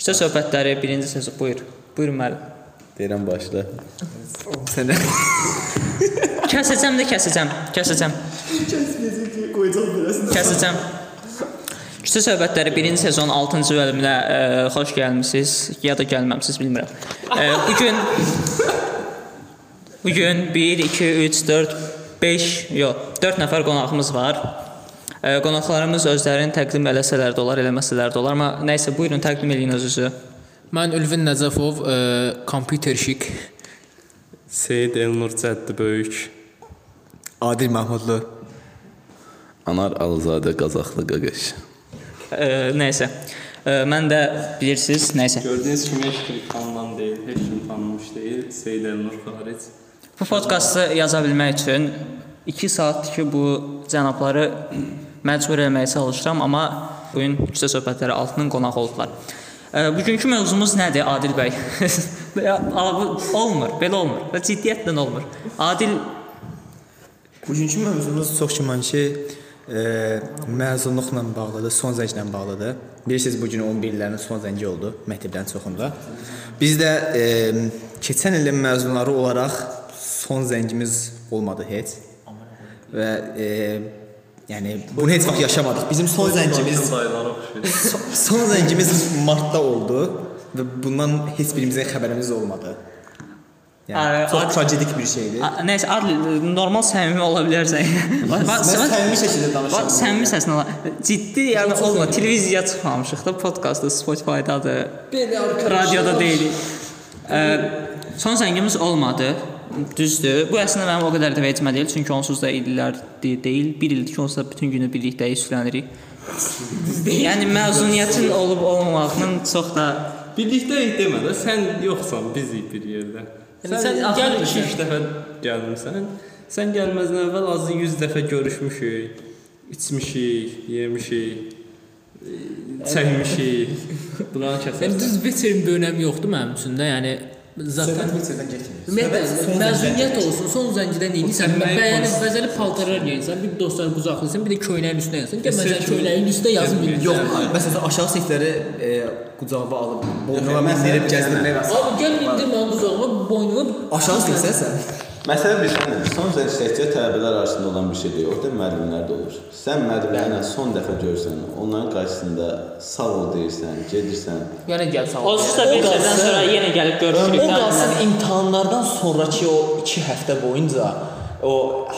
Küçə söhbətləri birinci sezon. Buyur. Buyur müəllim. Deyirəm başla. Sənə Kəsəcəm də kəsəcəm. Kəsəcəm. kəsməyəcək ki, qoyacaq beləsin. Kəsəcəm. Küçə söhbətləri 1-ci sezon 6-cı bölümünə ə, xoş gəlmisiniz ya da gəlməmisiniz bilmirəm. Ə, bu gün bu gün 1 2 3 4 5 yox, 4 nəfər qonağımız var. Qonaqlarımız özlərini təqdim eləsələr də olar, eləməsələr də olar, amma nə isə buyurun təqdim eləyin özünüzü. Mən Ülvin Nəcəfov, kompüterşik. Seyid Elnur Cəddi Böyük. Adil Mahmudlu. Anar Alızadə Qazaxlı Qaqaş. Nə isə. Ə, mən də bilirsiniz, nə isə. Gördüyünüz kimi heç kim tanınan deyil, heç kim tanınmış deyil. Seyid Elnur xaric. Bu podkastı yaza bilmək üçün 2 saatdır ki, bu cənabları məcbur etməyə çalışıram, amma bu gün küçə söhbətləri altının qonaq oldular. Ə, Bugünkü mövzumuz nədir Adil bəy? Olmur, belə olmur. Və ciddiyyətlə olmur. Adil Bugünkü mövzumuz çox güman ki, e, məzunluqla bağlıdır, son zənglə bağlıdır. Bilirsiniz bu gün 11 illərin son zəngi oldu məktəblərin çoxunda. Biz də e, keçən ilin məzunları olaraq son zəngimiz olmadı heç. Və e, yəni bunu heç vaxt yaşamadıq. Bizim son oxşuyur. son, son zəngimiz martda oldu və bundan heç birimizin xəbərimiz olmadı. Yəni çox tragedik bir şeydir. Nəysə Adil normal səmimi ola bilərsən. Bax, səmimi şəkildə danışıram. Bax, səmimi səslə ola. Ciddi, yəni olma. Televiziyaya çıxmamışıq da, podkastda, Spotify-dadır. Radioda deyilik. Son zəngimiz olmadı. Düzdür. Bu əslində mənim o qədər də vecimə deyil, çünki onsuz da illər de- deyil. 1 ildir ki, onsuz da bütün günü birlikdə işlənirik. yəni məzuniyyətin olub olmamağının çox da Birlikdəyik demə də, sən yoxsan, bizik bir yerdə. Yəni sən sən gəl axırda 2-3 dəfə gəlmisən. Sən gəlməzdən əvvəl azı 100 dəfə görüşmüşük, içmişik, yemişik, çəkmişik. Buranı Yəni kəsərsən. düz veterin bir önəmi yoxdur mənim üçün də. Yəni zaten Söhbət getmir. Ümumiyyətlə məzuniyyət olsun, son zəncidən eləyirsən, Sən nəyi bəyənib bəzəli paltarlar geyinsən, bir dostlar qucaqlayırsan, bir də köynəyin üstünə yazsan. Gəl məsələn Sirk- köynəyin üstə yazın bir. Yox, məsələn aşağı sinifləri e, qucağıma alıb, boynuma mindirib gəzdirmək var. Abi gəl indir mənim qucağıma, boynuma Aşağı sinifsən sən? Məsələ bir şeydir. Son zəng təkcə tələbələr arasında olan bir şey deyil. Orada müəllimlər də olur. Sən müəllimlərlə son dəfə görsən, onların qarşısında sağ ol deyirsən, gedirsən. yenə gəl sağ ol. Da bir səndən sonra yenə gəlib O görüşürük. qalsın imtahanlardan sonrakı o 2 həftə boyunca o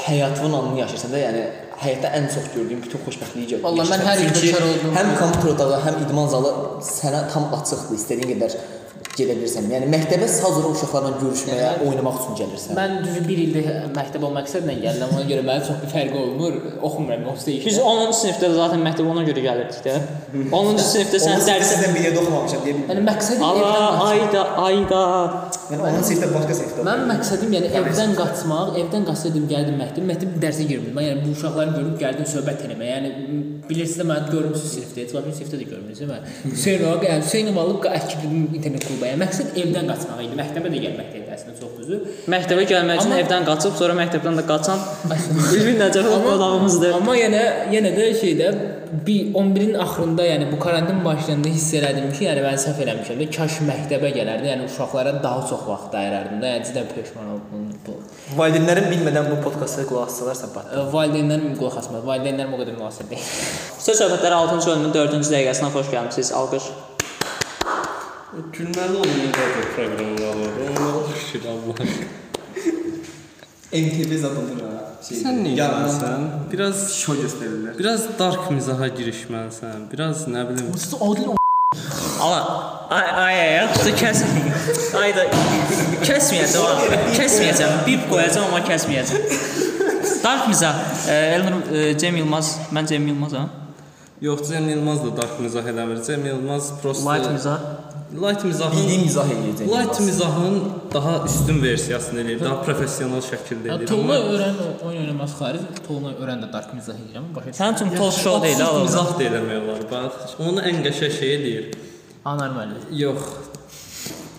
həyatının anını yaşayırsan da, yəni həyatda ən çox gördüyüm bütün xoşbəxtliyi görürsən. Vallahi mən hər Çünki bekar oldum. Həm kompüter otağı, həm idman zalı sənə tam açıqdır, istədiyin qədər gedə bilirsən. Yəni məktəbə sadəcə uşaqlarla görüşməyə, oynamaq üçün gəlirsən. Mən düzü 1 ildir məktəb olmaq məqsədlə gəldim. Ona görə mənim çox bir fərqi olmur. Oxumuram, onsuz da Biz 10-cu sinifdə zaten məktəbə ona görə gəlirdik də. 10-cu sinifdə sən Onu dərs sizdən bir yerdə oxumamışam deyə bilmirəm. Yəni məqsədim qaçmaq. ayda, ayda. Yəni 10-cu sinifdə başqa sinifdə. Mənim məqsədim yəni evdən qaçmaq, evdən qaçsaydım gəldim məktəb, məktəb dərsə girmirdim. Mən yəni bu uşaqları görüb gəldim söhbət eləməyə. Yəni bilirsiniz də məni görmüsüz sinifdə, heç vaxt sinifdə də görmürsünüz mən. Hüseyn Ağa, yəni Hüseyn alıb əkdim internet kluba. Yəni məqsəd evdən qaçmaq idi. Məktəbə də gəlmək deyildi əslində çox düzü. Məktəbə gəlmək üçün Amma- evdən qaçıb, sonra məktəbdən də qaçan Ülvi Nəcəfov qonağımızdır. Amma yenə yenə də şeydə bir 11-in axırında, yəni bu karantin başlayanda hiss elədim ki, yəni mən səhv eləmişəm də, kaş məktəbə gələrdim, yəni uşaqlara daha çox vaxt ayırardım da, yəni cidden peşman oldum bu. Valideynlərin bilmədən bu podkasta qulaq assalarsa bax. Ə, Valideynlərim qulaq asmaz. Valideynlərim o qədər münasib deyil. Söz söhbətləri 6-cı bölümün 4-cü dəqiqəsinə xoş gəlmisiniz. Alqış. Gülməli olmayan radio proqramları var. Onlara şükür Allah. MTV zadındır ha. Şey, Sən niyə gəlməsən? Biraz Şou göstərirlər. biraz dark mizaha girişməlisən. Biraz nə bilim. Siz adil Ala, ay ay ay, yaxşı kəs. Ayda kəsməyəcəm. ha. Kəsməyəcəm. Bip qoyacam amma kəsməyəcəm. Dark mizah. E, Elnur e, Cem Yılmaz, mən Cem Yılmazam. Yox, Cem Yılmaz da dark mizah eləmir. Cem Yılmaz prosta Light mizah. Light mizahın Bildiyim mizah eləyəcək. Light mizahın daha üstün versiyasını eləyir, daha professional şəkildə eləyir. Amma öyrən oyun oynamaq xaric, Tolunay öyrən də dark mizah edirəm. Başa Sənin üçün talk show deyil, ala. mizah da eləmək olar. Bax, onu ən qəşəng şey eləyir. Anormal. Yox.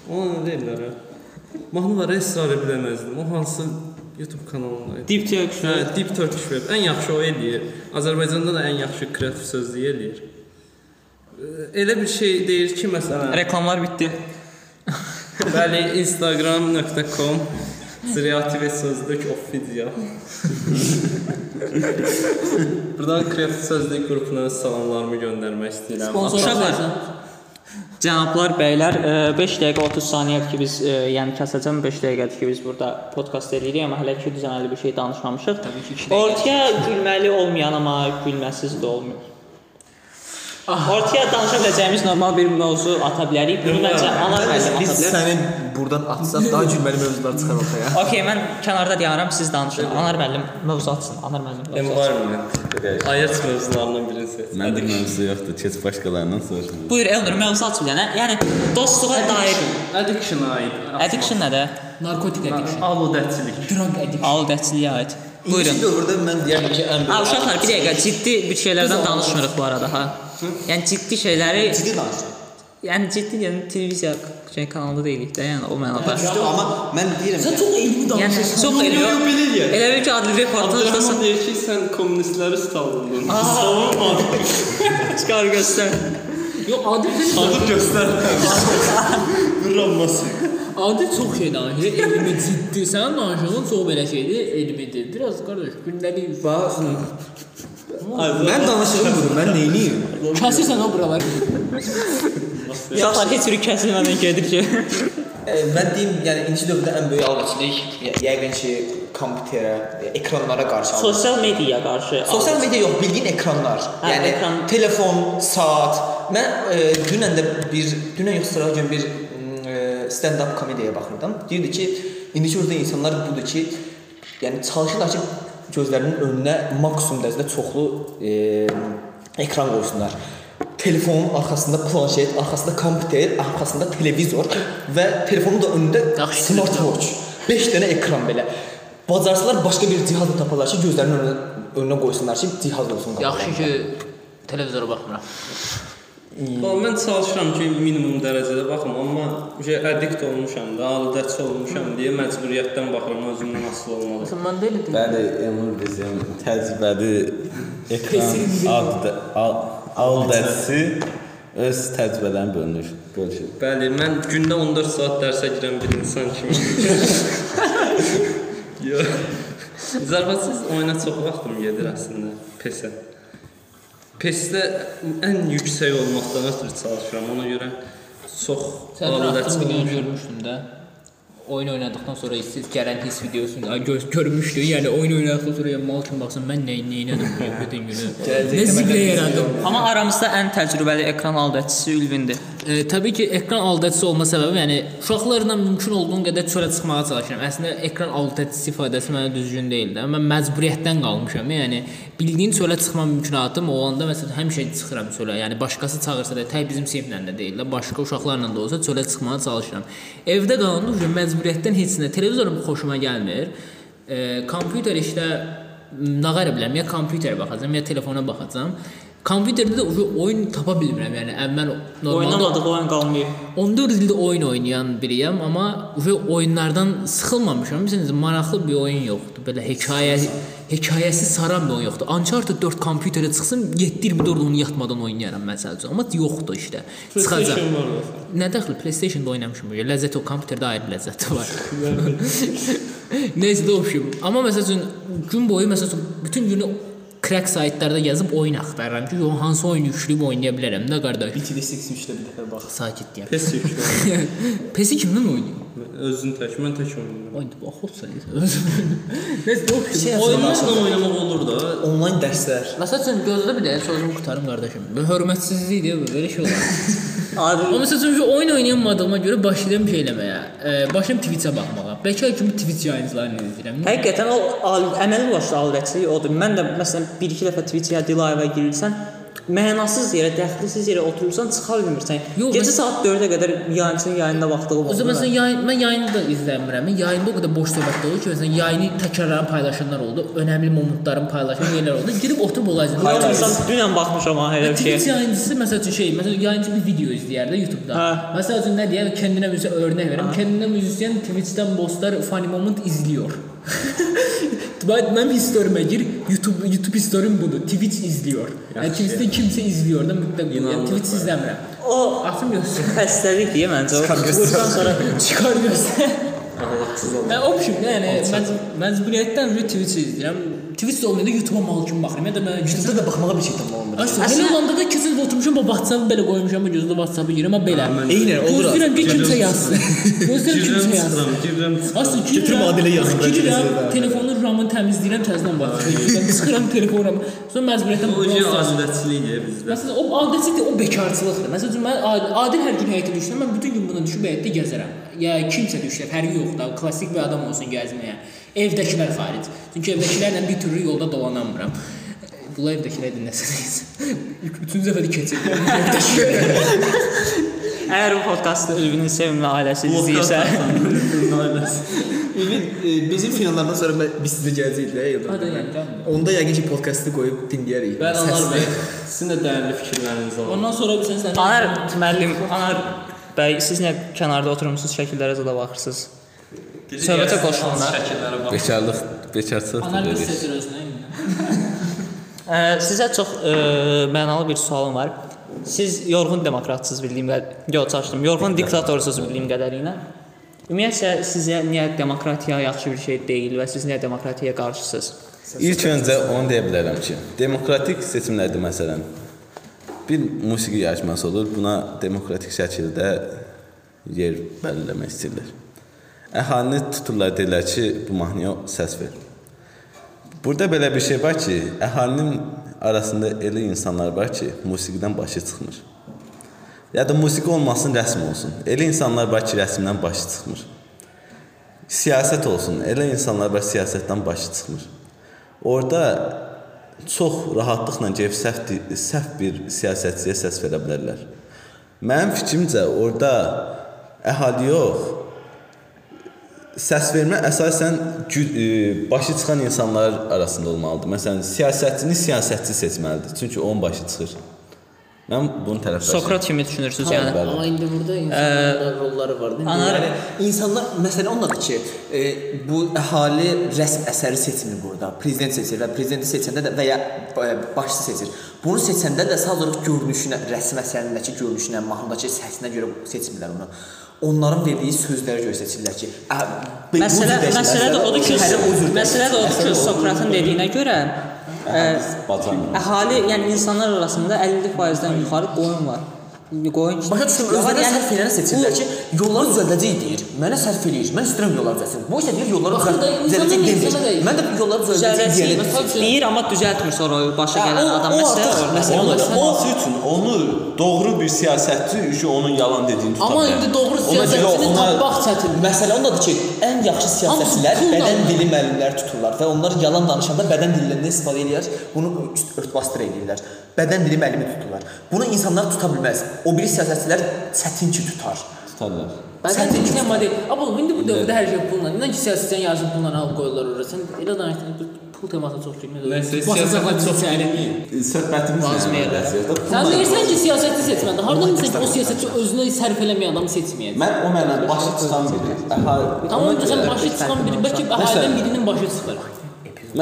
Onu deyirlər? ha? Mahnı var, israr biləməzdim. O hansı YouTube kanalında idi? Deep Turkish. Hə, Deep Turkish Web ən yaxşı o eləyir. Azərbaycanda da ən yaxşı kreativ sözlüyü eləyir. Elə bir şey deyir ki, məsələn, Reklamlar bitdi. bəli, instagram.com Kreativ sözlük official. Buradan kreativ sözlük qrupuna salamlarımı göndərmək istəyirəm. Sponsor Uşaqlar. Cənablar, bəylər, 5 dəqiqə 30 saniyədir ki biz, e, yəni kəsəcəm 5 dəqiqədir ki biz burada podkast eləyirik, amma hələ ki düzənli bir şey danışmamışıq. Ortaya gülməli olmayan amma gülməsiz də olmuyor. Ortaya danışa biləcəyimiz normal bir mövzu ata bilərik. Bunu məncə ana müəllim Biz səni buradan atsaq daha gülməli mövzular çıxar ortaya. Okay, mən kənarda dayanıram, siz danışın. Anar müəllim mövzu atsın. Anar müəllim. Environment. Ayət mövzularından birini seç. Məndə mövzu yoxdur. Keç başqalarından soruşma. Buyur Elnur, mövzu aç bir dənə. Yəni dostluğa dair Addiction aid. addiction nədir? Narkotik addiction. Aludəçilik. Drug addiction. Aldəçiliyə aid. Buyurun. İkinci dövrdə mən deyərdim ki, ən Ha, uşaqlar bir dəqiqə ciddi bir şeylərdən danışmırıq bu arada ha. Yəni ciddi şeyləri, ciddi danışıram. yəni ciddi yəni televiziya şey kanalında deyilik də, yəni o mənada. Amma mən deyirəm Sən çox elmi Yəni danışırsan. çox eləyor. Elə bil ki adlı reportajdasan. Abdurrahman deyir ki, sən kommunistləri savundun. Çıxar göstər. Yox, Adil Adı göstər. Vurulması. Adil çox şey danışır, elmi ciddi. Sənin danışığın çox belə şeydir, elmidir. Biraz qardaş, gündəlik bax. Mən danışığım budur. Mən nə edeyim? Kəsirsən o buraları. Uşaqlar heç biri kəsilmədən gedir ki. mən deyim, yəni ikinci dövrdə ən böyük alçılıq yəqin ki, kompüterə, ekranlara qarşı. Sosial mediaya qarşı. Sosial media yox, bildiyin ekranlar. Hə, yəni ekran. telefon, saat. Mən e, dünən də bir dünən yox, sıra gün bir e, stand-up komediyaya baxırdım. Deyirdi ki, indiki özdə insanlar budur ki, yəni çalışırlar ki, gözlərinin önünə maksimum dərəcədə çoxlu e, ekran qoysunlar. Telefonun arxasında planşet, arxasında kompüter, arxasında televizor və telefonun da önündə Yaxşı, smartwatch. 5 dənə ekran belə. Bacarsalar başqa bir cihaz da taparlar ki, gözlərinin önünə, önünə qoysunlar ki, cihaz olsun. Yaxşı ki televizora baxmıram. Bax mən çalışıram ki, minimum dərəcədə baxım, amma şey addict olmuşam da, aludəçi olmuşam deyə məcburiyyətdən baxıram, özümdən asılı olmalı. Sən mən deyildim. Bəli, Emur bizim təcrübəli ekran adı aldəsi öz təcrübələrini bölünür, bölüşür. Bəli, mən gündə 14 saat dərsə girən bir insan kimi. Yox. Zərbətsiz oyuna çox vaxtım gedir əslində, PES-ə. PES-də ən yüksək olmaqdan ötürü çalışıram. Ona görə çox videonu olmuşam. görmüşdün də. Oyun oynadıqdan sonra siz gələn his videosunu göz görmüşdün. Yəni oyun oynadıqdan sonra yəni mal kimi baxsan mən nə nə elədim bu bütün günü. Nə ziblə yaradım. Amma aramızda ən təcrübəli ekran aldəçisi Ülvindir. E, təbii ki, ekran aldatıcısı olma səbəbi, yəni uşaqlarla mümkün olduğun qədər çölə çıxmağa çalışıram. Əslində ekran aldatıcısı ifadəsi mənə düzgün deyil də. Mən məcburiyyətdən qalmışam. Yəni bildiyin çölə çıxma mümkünatım olanda məsələn həmişə çıxıram çölə. Yəni başqası çağırsa da, tək bizim siniflə də deyil də, başqa uşaqlarla da olsa çölə çıxmağa çalışıram. Evdə qalanda uje məcburiyyətdən heç nə, televizorum xoşuma gəlmir. E, kompüter işdə nə qəra bilərəm, ya kompüterə baxacağam, ya telefona baxacağam. Kompüterdə də uje oyun tapa bilmirəm. Yəni əvvəl normalda Oynamadığı oyun qalmayıb. 14 ildir oyun oynayan biriyəm, amma uje oyunlardan sıxılmamışam. Bilirsiniz, maraqlı bir oyun yoxdur. Belə hekayə hekayəsi saran bir oyun yoxdur. Uncharted 4 kompüterə çıxsın, 7-24 onu yatmadan oynayaram məsəl üçün. Amma yoxdur işte. Çıxacaq. Nə dəxli PlayStation-da oynamışam. Belə ləzzət o kompüterdə ayrı ləzzəti var. Nəysə də. Amma məsəl üçün gün boyu məsəl üçün bütün günü crack saytlarda yazıb oyun axtarıram ki, yo hansı oyunu yükləyib oynaya bilərəm də qardaş. BTD 3-də bir dəfə bax. Sakit deyəm. PES yüklə. Pesi kimdən oynayır? Özün tək, mən tək oynayıram. Oyunda baxırsan. Nəsə o Şey Oyunlarla oynamaq olur da. Onlayn dərslər. Məsəl üçün gözlə bir dəqiqə sözümü qurtarım qardaşım. Bu hörmətsizlikdir bu, belə şey olar. Adil Amma məsəl üçün oyun oynayamadığıma görə başlayıram şey eləməyə. E, başlayıram Twitch-ə baxmağa. Bəlkə kimi Twitch yayıncılarını izləyirəm. Həqiqətən o əməli başlı alvəçilik odur. Mən də məsələn 1-2 dəfə Twitch-ə live-a girirsən, mənasız yerə, dəxlisiz yerə oturursan, çıxa bilmirsən. Yox, Gecə məs- saat 4-ə qədər yayıncının yayında vaxtı O olmur. zaman məsələn yayın, mən yayını da izləmirəm. Yayında o qədər boş söhbətlər olur ki, məsələn yayını təkrarlanan paylaşanlar oldu, önəmli momentların paylaşan yerlər oldu. Girib oturub olacaq. Yayıncısan dünən baxmışam ha elə bir şey. Twitch yayıncısı məsəl üçün şey, məsələn yayıncı bir video izləyər də YouTube-da. Hə. Məsəl üçün nə deyək, kendinə müzə örnək verəm. Kendinə müzisyen Twitch-dən postlar funny moment izliyor. Mənim historimə gir. YouTube YouTube historim budur. Twitch izliyor. Yəni Twitchdə kimsə izliyor da mütləq. Yəni Twitch izləmirəm. O Atım yoxsa xəstəlikdir məncə. Buradan sonra çıxar göstər. Hə, option yəni mən məcburiyyətdən bir Twitch izləyirəm. Twitch olmayanda YouTube-a mal kimi baxıram. Ya da mən YouTube-da da baxmağa bir şey tapmamır. Belə olanda da keçən oturmuşam bu WhatsApp-ı belə qoymuşam bu gözdə WhatsApp-ı girirəm amma belə. Eynən, olur Gözləyirəm ki kimsə yazsın. Gözləyirəm Girirəm, kimsə yazsın. girirəm. Aslında Götürüm Adilə bəlkə Girirəm, telefonun RAM-ını təmizləyirəm, təzədən baxıram. Çıxıram telefonum. Sonra məcburiyyətən O browser- şey azadçılığı bizdə. Məsələn, o adəti o bekarçılıqdır. Məsələn, mən Adil, hər gün həyətə düşsəm, mən bütün gün buna düşüb həyətdə gəzərəm. Ya kimsə düşər, fərqi yox da, klassik bir adam olsun gəzməyə. Evdəkilər xaric. Çünki evdəkilərlə bir türlü yolda dolanamıram. Bunlar evdəkilər dinləsəniz. Üçüncü dəfədir. Evdəkilər. əgər bu podkastı Ülvinin sevimli ailəsi izləyirsə, Ümid e, bizim finallardan sonra biz sizə gələcəyik də yılda. Onda yəqin ki podkastı qoyub dinləyərik. Mən Anar bəy, sizin də dəyərli fikirləriniz olur. Ondan sonra bir sən Anar müəllim, Anar bəy, siz nə kənarda oturmusunuz, şəkillərə zada baxırsınız. Söhbətə qoşulurlar. Şəkillərə bax. Bekarlıq, bekarçılıq bir verir. seçir özünə. Sizə çox ə, mənalı bir sualım var. Siz yorğun demokratsınız bildiyim qədər. Yox, çaşdım. Yorğun diktatorsunuz bildiyim qədərilə. Ümumiyyətlə sizə niyə demokratiya yaxşı bir şey deyil və siz niyə demokratiyaya qarşısınız? İlk öncə onu deyə bilərəm ki, demokratik seçimlərdə məsələn bir musiqi yarışması olur. Buna demokratik şəkildə yer bəlirləmək istəyirlər. Əhalini tuturlar deyirlər ki, bu mahnıya səs ver. Burada belə bir şey var ki, əhalinin arasında elə insanlar var ki, musiqidən başı çıxmır. Ya da musiqi olmasın, rəsm olsun. Elə insanlar var ki, rəsmdən başı çıxmır. Siyasət olsun. Elə insanlar var siyasətdən başı çıxmır. Orda çox rahatlıqla gəlib səhv səhv bir siyasətçiyə səs verə bilərlər. Mənim fikrimcə orada əhali yox, səs vermə əsasən e, başı çıxan insanlar arasında olmalıdır. Məsələn, siyasətçini siyasətçi seçməlidir. Çünki onun başı çıxır. Mən bunun tərəfdarıyam. Sokrat kimi düşünürsüz yəni? bəli. Amma indi burada insanların rolları var, deyil? Anar- Yəni insanlar məsələ ondadır ki, e, bu əhali rəsm əsəri seçmir burada. Prezident seçir və prezidenti seçəndə də və ya e, başçı seçir. Bunu seçəndə də sadəcə görünüşünə, rəsm əsərindəki görünüşünə, mahnıdakı səsinə görə seçmirlər onu. Onların verdiyi sözlərə görə seçirlər ki, Məsələ məsələ də odur ki, məsələ də odur ki, Sokratın dediyinə görə ə, Bacan. əhali, yəni insanlar arasında 50%-dən yuxarı qoyun var. Qoyun. Başa düşdüm, özləri yəni, sərf eləyəni seçirlər ki, yolları düzəldəcək deyir. Mənə sərf eləyir. Mən istəyirəm yolları düzəlsin. Bu isə deyir yolları düzəldəcək demir. Mən də bu yolları düzəldəcək deyəni deyir, amma düzəltmir sonra o başa Hə, gələn o- adam o məsələ məsələ- olması üçün onu doğru bir siyasətçi üçün onun yalan dediyini tuta Amma bilər. indi doğru siyasətçini tapmaq çətin. Məsələ ondadır ki, ən yaxşı siyasətçilər bədən dili müəllimləri tuturlar və onlar yalan danışanda bədən dilindən istifadə edirlər, bunu örtbasdır edirlər. Bədən dili müəllimi tuturlar. Bunu insanlar tuta bilməz. O biri siyasətçilər çətin ki tutar. tutarlar. Bəzən də model. Amma indi bu dövrdə hər şey pulla. İnan ki, siyasətçilərin yazıb pulla alıb qoyurlar ora. Sən elə danışdın, pul temasına çox. Nəysə, Basacaqlar siyasətə çox içəri. Söhbətimiz Lazım bənzəyir? Sən deyirsən ki, siyasətçi seçməlidir. Hardan bilirsən ki, o siyasətçi özünə sərf eləməyən adamı seçməyəcək? Mən o mənə başı çıxan biri. Tamam, sən başı çıxan biri, bəlkə ailədən birinin başı çıxır.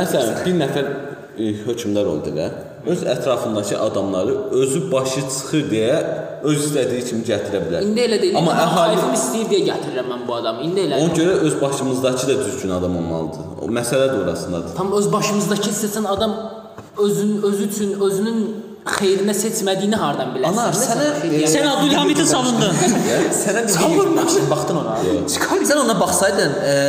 Məsələn, bir nəfər e, hökmdar oldu və öz ətrafındakı adamları özü başı çıxır deyə öz istədiyi kimi gətirə bilər. İndi elə deyil. Amma əhali keyfim istəyir deyə gətirirəm mən bu adamı. İndi elə. ona görə öz başımızdakı da düzgün adam olmalıdır. O məsələ də orasındadır. Tam öz başımızdakı seçən adam özün özü üçün özünün xeyrinə seçmədiyini hardan bilərsən? Anar, sənə Sən Abdülhamid'i savundun. Sənə bir Savunmamışım, baxdın ona. Sən ona baxsaydın, ə,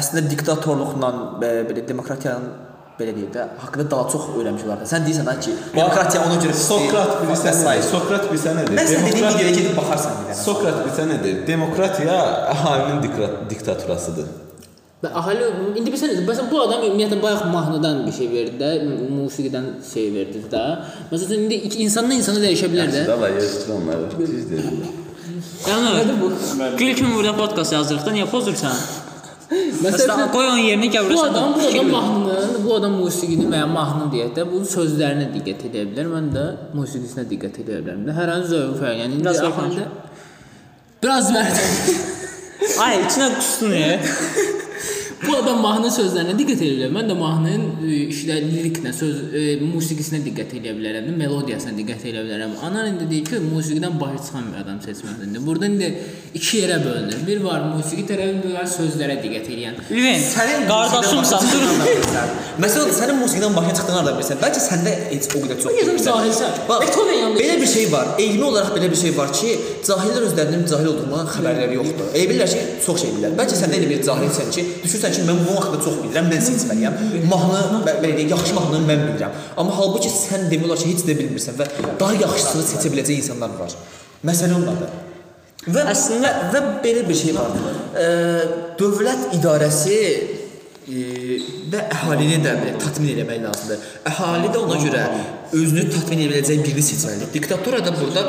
əslində diktatorluqla ə, belə demokratiyanın belə deyək də haqqında daha çox öyrənmiş olardı. Sən deyirsən ki, demokratiya ona görə Sokrat bilirsən nədir? Sokrat bilirsən nədir? Mən dediyim videoya gedib baxarsan bir dənə. Sokrat bilirsən nədir? Demokratiya əhalinin diktaturasıdır. Və ahali indi bilirsən, məsələn bu adam ümumiyyətlə bayaq mahnıdan bir şey verdi də, musiqidən şey verdi də. Məsələn indi iki- insandan insana dəyişə bilər də. Dava yazır onları. Düz deyirlər. Yəni bu gül kimi burada podkast yazırıq da niyə pozursan? Məsələn, Məsələn, qoy onun yerinə bu gəvirəsən. adam bu adam mahnının, bu adam musiqinin və ya mahnı deyək də, bu sözlərinə diqqət edə bilər. Mən də musiqisinə diqqət edə bilərəm də. Hər hansı zövq fərqi. Yəni Biraz axırda biraz verdim. Ay, içinə qustun ya. Bu adam mahnı sözlərinə diqqət edə bilər. Mən də mahnının e, işlə liriklə, söz e, musiqisinə diqqət edə bilərəm, melodiyasına diqqət edə bilərəm. Anan indi deyir ki, musiqidən başı çıxan bir adam seçməlidir. Burada indi iki yerə bölünür. Bir var musiqi tərəfi, bir var sözlərə diqqət edən. Lüven, qardaşımsan, dur. Məsələn, sənin musiqidən başa çıxdığını hardan bilirsən? Bəlkə səndə heç o qədər çox. Bilmirsən. cahilsən. Bax, belə bir şey var. Elmi olaraq belə bir şey var ki, cahillər özlərinin cahil olduğundan xəbərləri yoxdur. Elə bilirlər ki, çox şey bilirlər. Bəlkə sən də elə bir cahilsən ki, düşünsən ki, mən bu haqqda çox bilirəm, mən seçməliyəm. Mahnı, belə deyək, yaxşı mahnını mən bilirəm. Amma halbuki sən demək olar ki, heç də bilmirsən və daha yaxşısını seçə biləcək insanlar var. Məsələ ondadır. Və əslində və belə bir şey var. Ə, dövlət idarəsi e, və əhalini də belə tatmin etmək lazımdır. Əhali də ona görə özünü tatmin edə biləcək birini seçməlidir. Diktatura da burada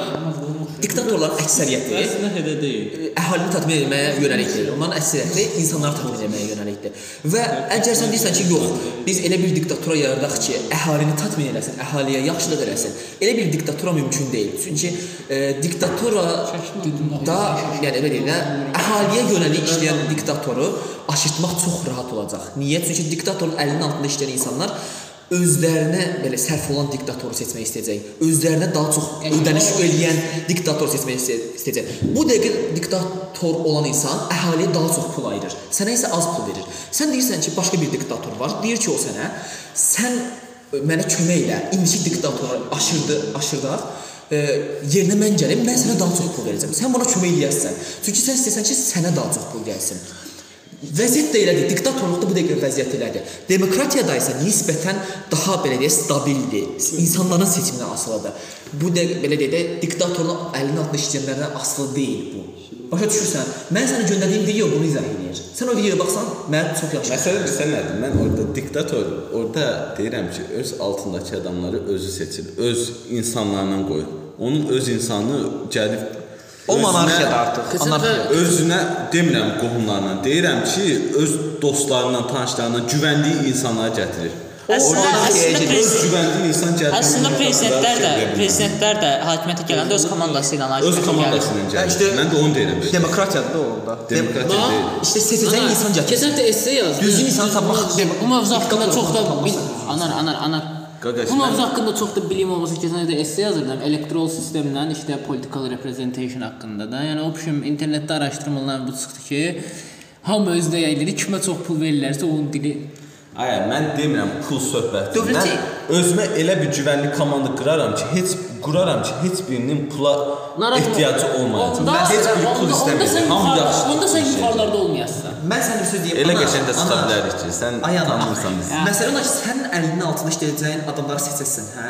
diktatorların əksəriyyəti Əslində elə deyil. əhalini tatmin etməyə yönəlikdir. Onların əksəriyyəti insanları tatmin etməyə yönəlikdir. Və əgər sən deyirsən ki, yox, biz elə bir diktatura yaradaq ki, əhalini tatmin eləsin, əhaliyə yaxşılıq eləsin. Elə bir diktatura mümkün deyil. Çünki e, diktatura da, yəni belə də, əhaliyə yönəlik işləyən diktatoru aşırtmaq çox rahat olacaq. Niyə? Çünki diktatorun əlinin altında işləyən insanlar özlərinə belə sərf olan diktatoru seçmək istəyəcək. Özlərinə daha çox ödəniş eləyən diktator seçmək istəyə- istəyəcək. Bu dəqiqə diktator olan insan əhaliyə daha çox pul ayırır. Sənə isə az pul verir. Sən deyirsən ki, başqa bir diktator var. Deyir ki, o sənə sən mənə kömək elə. İndiki diktatoru aşırdı, aşırdaq. E, yerinə mən gəlim, mən sənə daha çox pul verəcəm. Sən buna kömək eləyəsən. Çünki sən istəyirsən ki, sənə daha çox pul gəlsin. Vəziyyət də elədir. Diktatorluqda bu dəqiqə vəziyyət elədir. Demokratiyada isə nisbətən daha belə deyə stabildir. İnsanların seçimindən asılıdır. Bu da belə deyə də diktatorluq əlinin altında işləyənlərdən asılı deyil bu. Başa düşürsən? Mən sənə göndərdiyim video bunu izah edir. Sən o videoya baxsan, mən çox yaxşı. Məsələ bilirsən nədir? Mən orada diktator, orada deyirəm ki, öz altındakı adamları özü seçir, öz insanlarla qoyur. Onun öz insanı gəlib O monarxiyadır artıq. Anarxiya. Özünə demirəm qohumlarla, deyirəm ki, öz dostlarından, tanışlarından güvəndiyi insanları gətirir. Əslində, əslində, Öz güvəndiyi insan gətirir. əslində prezidentlər də, prezidentlər də hakimiyyətə gələndə öz komandası ilə öz hakimiyyətə gəlir. komandası ilə gəlir. işte- Mən də onu deyirəm. Demokratiyadır da orada. Demokratiya deyil. İşte seçəcəyin insan gətirir. Keçən də esse yazdı. Düzgün insan tapmaq Bu mövzu haqqında çox da anar anar anar. Bu mövzu haqqında çox da bilim olmasa keçən də esse yazırdım. Elektoral sistemlə işte political representation haqqında da. Yəni o biçim internetdə araşdırmalar bu çıxdı ki, hamı özünə yayılır, kimə çox pul verirlərsə onun dili Ay, mən demirəm pul söhbəti. Dövlət- Mən özümə elə bir güvənlik komanda quraram ki, heç quraram ki, heç birinin pula Narahat ehtiyacı olmayacaq. Mən heç bir pul istəmirəm. Hamı yaxşı. Onda sən yuxarılarda olmayasan. Mən sənə bir söz deyim. Elə qəşəng də tuta ana. bilərik ki, sən tanımırsan bizi. Məsələn odur ki, sənin əlinin altında işləyəcəyin adamları seçəsən, hə?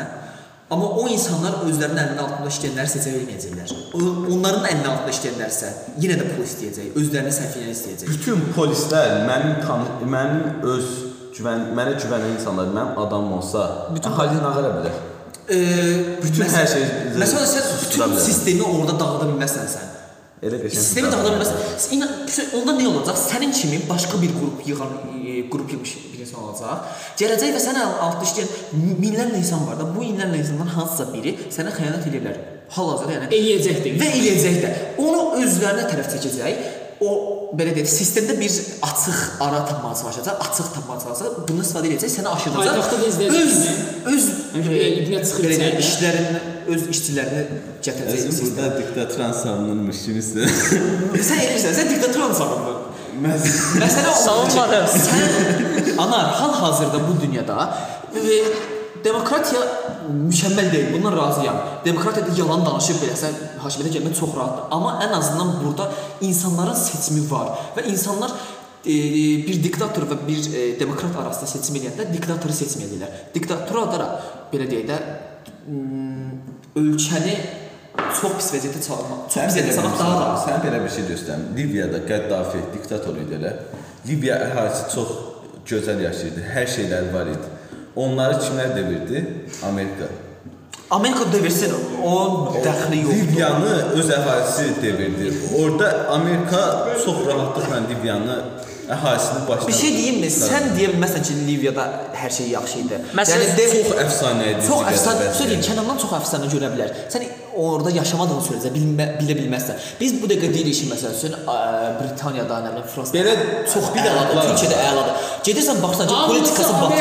Amma o insanlar özlərinin əlinin altında işləyənləri seçə bilməyəcəklər. O- Onların əlinin altında işləyənlərsə yenə də pul istəyəcək, özlərinə sərfiyəni istəyəcək. Bütün polislər mənim tanı mənim öz güvən mənə güvənən insanlar mənim adam olsa, bütün nə qələ bilər? Ee, Bütün hər şey Məsələn sən bütün sistemi orada dağıda bilməzsən sən. Elə qəşəng. Sistemi dağıda bilməzsən. İnan, onda nə olacaq? Sənin kimi başqa bir qrup yığan e, qrup yığmış bir insan olacaq. Gələcək və sənə altında işləyən minlərlə insan var da. Bu minlərlə insandan hansısa biri sənə xəyanət edə bilər. Hal-hazırda yəni Eləyəcəkdir. və eləyəcək də. Onu özlərinə tərəf çəkəcək. O belə deyək, sistemdə bir açıq ara tapmağa çalışacaq, açıq tapmağa çalışacaq. Bunu istifadə edəcək, səni aşıracaq. Paytaxtda da izləyəcək Öz öz Həmişə e, ibnə çıxır belə işlərini, öz işçilərini gətirəcək. Sistemə. burada diktator savunulmuş kimisə. Sən eləyirsən, sən diktatoranı savundun. Məsələ. Savunmadım. Sən anar hal-hazırda bu dünyada e, demokratiya mükəmməl deyil. Bundan razıyam. Demokratiyada yalan danışıb beləsə hakimiyyətə gəlmək çox rahatdır. Amma ən azından burada insanların seçimi var və insanlar e, bir diktator və bir e, demokrat arasında seçim edəndə diktatoru seçməyirlər. Diktatorada da belə deyək də ölkəni çox pis vəziyyətə salmaq, çox pis vəziyyətə salmaq daha rahat. Sən belə bir şey göstərim. Liviyada Qəddafi diktator idi elə. Liviya əhalisi çox gözəl yaşayırdı. Hər şeyləri var idi. Onları kimlər devirdi? Amerika. Amerika devirsin, o dəxli yoxdur. Liviyanı öz əhalisi devirdi. Orada Amerika çox rahatlıqla Liviyanı əhalisini başına Bir şey deyim mi? Sən deyə bilməzsən ki, Liviyada hər şey yaxşı idi. Məsələn, de- çox əfsanə idi. çox əfsanə, söyləyim, kənardan çox əfsanə görə bilər. Sən orada yaşamadığın sürəcə bilmə, bilə bilməzsən. Biz bu dəqiqə deyirik ki, məsəl üçün Britaniyada, nə bilim, Fransada belə çox bir əladır, Türkiyədə əladır. Gedirsən baxsan ki, politikası batır.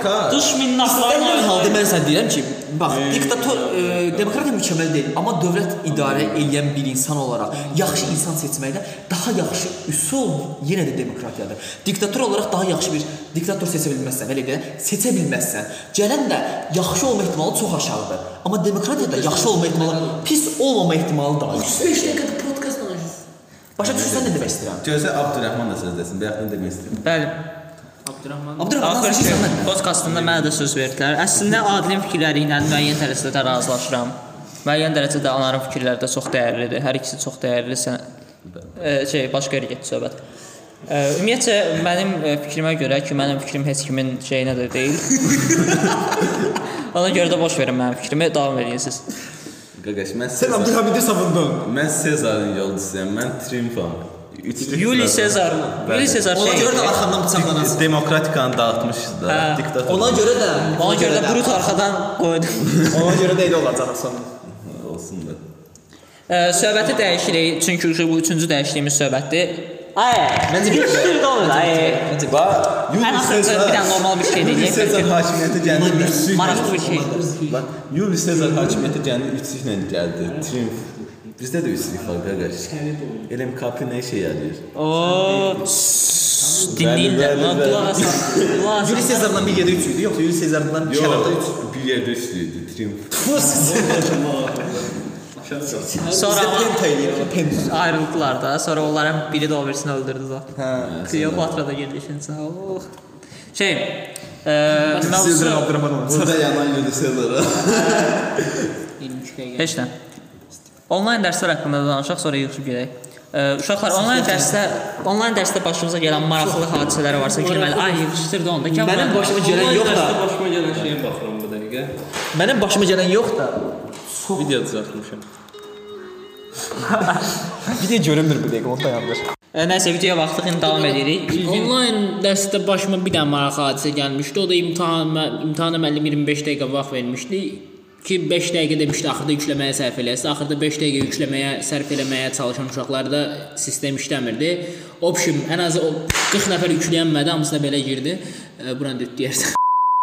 Amerikanın oyunları. Amerika Dış minnətlərin Mən oyunu. halda mən sənə deyirəm ki, bax, diktator e, demokratiya mükəmməl deyil, amma dövlət idarə edən bir insan olaraq yaxşı insan seçməkdə daha yaxşı üsul yenə də demokratiyadır. Diktator olaraq daha yaxşı bir diktator seçə bilməzsən, elə də seçə bilməzsən. Gələn də yaxşı olma ehtimalı çox aşağıdır. Amma demokratiyada yaxşı olma ehtimalı, pis olmama ehtimalı daha yüksək. 5 dəqiqədə podkast danışırsan. Başa düşürsən nə demək istəyirəm? gözə Abdurrahman da söz desin. Bayaq nə demək istəyirəm? Bəli. Abdurrahman. Seçirsən mən. podkastında mənə də söz verdilər. Əslində Adilin fikirləri ilə müəyyən dərəcədə razılaşıram. Müəyyən dərəcədə onların fikirləri də çox dəyərlidir. Hər ikisi çox dəyərli. Sən e, şey başqa yerə getdi söhbət. E, ümumiyyətcə mənim e, fikrimə görə ki, mənim fikrim heç kimin şeyinə də deyil. Ona görə də boş verin mənim fikrimi, davam edin siz. Qaqaş, mən Sən Abdülhamidi savundun. Mən Sezarın yolçusuyam. Mən triumfam. Yuli Sezar. Yuli Sezar Ona şey. görə də arxamdan bıçaqlanasın. demokratikanı dağıtmışız da. Diktator. Ona görə də Ona görə də brut arxadan qoydum. Ona görə də elə olacaq sonra. olsun da. Ə, söhbəti dəyişirik, çünki bu üçüncü dəyişdiyimiz söhbətdir. Ay, məncə bir olur. Ay. Va, Yuli axırıncı bir dənə normal bir şey Yuli deyək. Sezar hakimiyyəti gəldi. Maraqlı bir şey. Bax, Yuli Sezar hakimiyyəti gəldi, üçlüklə gəldi. Triumf. Bizdə də üçlük var, qaqaş. Elə kapi nə şey eləyir? Oo. Dinləyin də, Bəli, bəli, bəli. qulaq asın. Qulaq asın. Yuli Sezardan bir yerdə 3 idi, yoxsa Yuli Sezardan kənarda 3? bir yerdə üçlüydü, triumf. Sonra ama Penta eləyir, ona penta. ayrıldılar da. Sonra onların biri de o birisini öldürdü da. Hə. Kleopatra da girdi işin Oh. Şey, e, Sezar mevzu Abdurrahman oldu. Burada yanan Yuli Sezar'a. 23 dəqiqə. Onlayn dərslər haqqında da danışaq, sonra yığışıb gedək. Uşaqlar onlayn dərsdə onlayn dərsdə başımıza gələn maraqlı hadisələr varsa girməli. Ay yığışdırdı onda. Kam Mənim başıma gələn yox da. Dərsdə başıma gələn şeyə baxıram bu dəqiqə. Mənim başıma gələn yox da. Video düzəltmişəm. Video görünmür bu dəqiqə, onu dayandır. Nəsə videoya baxdıq, indi davam edirik. Onlayn dərsdə başıma bir dənə maraqlı hadisə gəlmişdi. O da imtahan imtahana müəllim 25 dəqiqə vaxt vermişdi ki 5 dəqiqə demişdi axırda yükləməyə sərf eləyəsiz. Axırda 5 dəqiqə yükləməyə sərf eləməyə çalışan uşaqlarda sistem işləmirdi. Option ən azı o 40 nəfər yükləyənmədi, hamısı da belə girdi. E, Buranı düt deyirsən.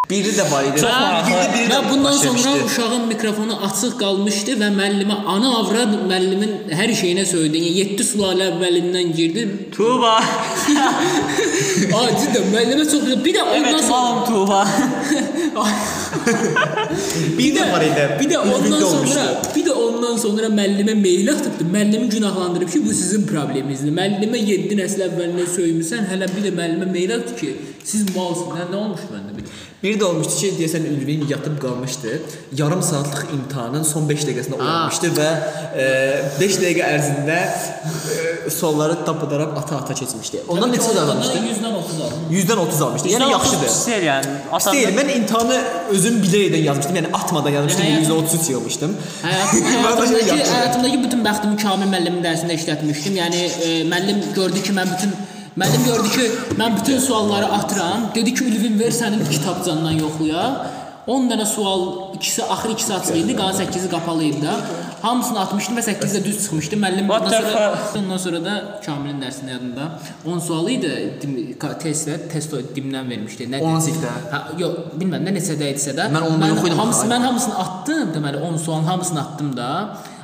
Biri də var idi. Biri biri Və də bundan sonra uşağın mikrofonu açıq qalmışdı və müəllimə ana avrad müəllimin hər şeyinə söylədi. Yəni 7 sulalə əvvəlindən girdi. Tuğba. Ay cidden müəllimə çox bir də ondan sonra Tuğba. Bir də var idi. bir də ondan sonra bir də ondan sonra müəllimə mail atıbdı. Müəllimi günahlandırıb ki, bu sizin probleminizdir. Müəllimə 7 nəsil əvvəlindən söymüsən, hələ bir də müəllimə mail atdı ki, siz malsınız. Nə, nə olmuşdu məndə bir? Də olmuşdu ki, deyəsən Ülvin yatıb qalmışdı. Yarım saatlıq imtahanın son 5 dəqiqəsində oyanmışdı və 5 dəqiqə ərzində e, sualları tapıdaraq ata-ata keçmişdi. Ondan neçə almışdı? 100-dən 30 aldım. 100-dən 30 almışdı. Yəni yaxşıdır. Sel yəni. Deyil, mən imtahanı özüm bilərəkdən yazmışdım. Yəni atmadan yazmışdım. Yəni, 130 yığmışdım. Həyatımdakı, həyatımdakı bütün bəxtimi Kamil müəllimin dərsində işlətmişdim. Yəni e, müəllim gördü ki, mən bütün müəllim gördü ki, mən bütün sualları atıram. Dedi ki, Ülvin ver sənin kitabcandan yoxlaya. 10 dənə sual, ikisi axır ikisi açıq idi, qalan 8-i qapalı idi də. Hamısını atmışdım və 8 də düz çıxmışdı. Müəllim ondan sonra ondan sonra da Kamilin dərsində yadında 10 sualı idi. Testdə test dimdən vermişdi. Nə? 10 sifdə. Hə, yox, bilmirəm nə neçədə idisə də. Mən onu yox idim. Hamısı mən hamısını atdım, deməli 10 sualın hamısını atdım da.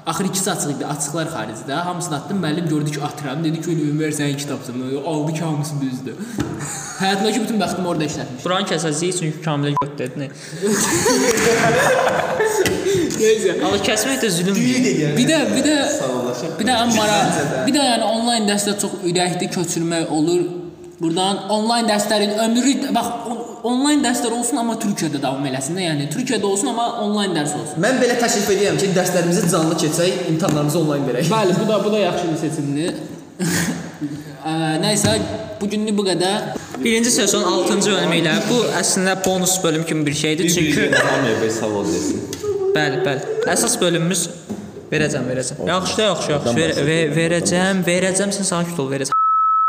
Axır ikisi açıq idi, açıqlar xaricdə. Hamısını atdım. Müəllim gördü ki, atıram. Dedi ki, "Ülvin ver sənin kitabını." Aldı ki, hamısı düzdür. Həyatımdakı bütün bəxtimi orada işlətmişdim. Buranı kəsəcəyik çünki Kamilə göt dedi. Neysə. Amma kəsmək də zülmdür. Bir də bir də bir də ən maraq, bir də yəni onlayn dərsdə çox ürəkli köçürmək olur. Burdan onlayn dərslərin ömrü bax on- onlayn dərslər olsun amma Türkiyədə davam eləsin də. Yəni Türkiyədə olsun amma onlayn dərs olsun. Mən belə təklif edirəm ki, dərslərimizi canlı keçək, imtahanlarımızı onlayn verək. Bəli, bu da bu da yaxşı bir seçimdir. Ə, nəysə, bu günlük bu qədər. Birinci sezon 6-cı bölümü ilə bu əslində bonus bölüm kimi bir şeydir. Çünki Hamıya 5 savol desin. bəli, bəli. Əsas bölümümüz verəcəm, verəcəm. Yaxşı yaxşı, yaxşı. Ver, ver, verəcəm, verəcəm, sən sakit ol, verəcəm.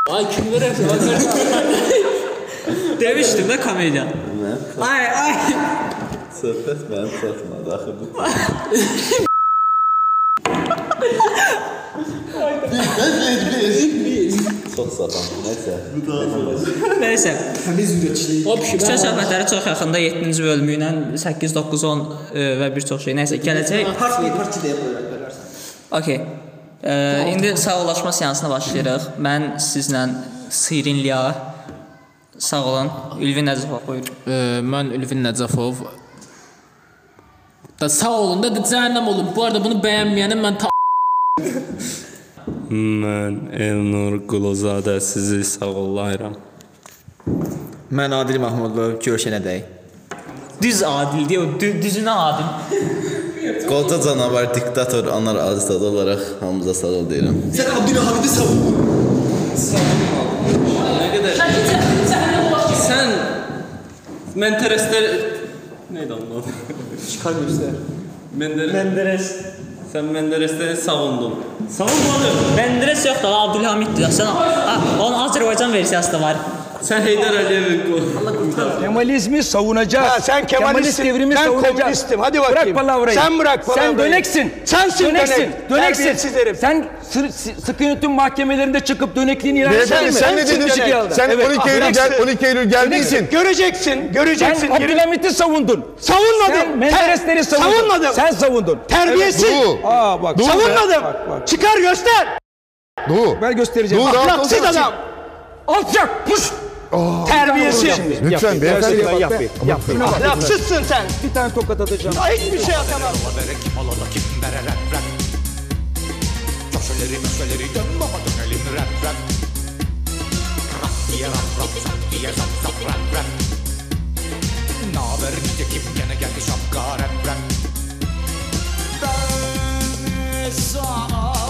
Ay kim verər? Demişdim də komediya. Ay, ay. Söhbət mənim çatmadı axı bu. Çox sapan. Nəysə. Nəysə, Təmiz ürəkçilik. O küçə söhbətləri çox yaxında 7-ci bölümü ilə 8, 9, 10 e, və bir çox şey. Nəysə, gələcək. Part 1, part 2 deyə bilərsən. Okay. E, indi sağollaşma seansına başlayırıq. Mən sizlə Sirinliya Sağ olun. Ülvi Nəcəfov buyur. Ə, mən Ülvi Nəcəfov. Da sağ olun da, cəhənnəm olun. Bu arada bunu bəyənməyənə mən ta Mən Elnur Quluzadə sizi sağollayıram. Mən Adil Mahmudlu görüşənədək. Düz adil deyə, dü- düzünə adil. Qoca canavar diktator Anar Azizad olaraq hamımıza sağ ol deyirəm. Sən Abdülhamidi savun. Nə qədər Sən Menteresdə nə idi onun adı? Çıxar göstər. Menderes. Menderes. Sən Menderesdə savundun. Savunmadım. Menderes yoxdur, Abdülhamiddir. Sən ha, onun Azərbaycan versiyası da var. Sən Heydər Əliyevin qol. Kemalizmi savunacağız. Ha, sen Kemalistsin, devrimi ben savunacağız. komünistim. Hadi bakayım. Bırak palavrayı. Sen bırak palavrayı. Sen döneksin. Sensin döneksin. dönek. Döneksin. Sen sı- sı- sıkı yönetim mahkemelerinde çıkıp dönekliğini ilan Beyefendi mi? sen ne dedin? Sen Evet. 12 Eylül, gel, 12 Eylül gelmişsin. Göreceksin, göreceksin. Sen Abdülhamit'i savundun. Savunmadım. Sen Menderesleri savundun. Savunmadım. Sen savundun. Terbiyesiz. Aa bak. Savunmadım. Bak, bak. Çıkar göster. Doğu. Ben göstereceğim. Rahat Ahlaksız adam. Alçak. Pus. Terbiyesiz. Lütfen beyefendi. Yap, yap, yap. Ahlaksızsın sen. Bir tane tokat atacağım. Ay, Hiçbir şey atamam. Köşeleri möşeleri dön baba dönelim rap rap Rap diye rap rap zap diye zap zap rap rap Naber nitekim gene geldi şapka rap rap Ben sana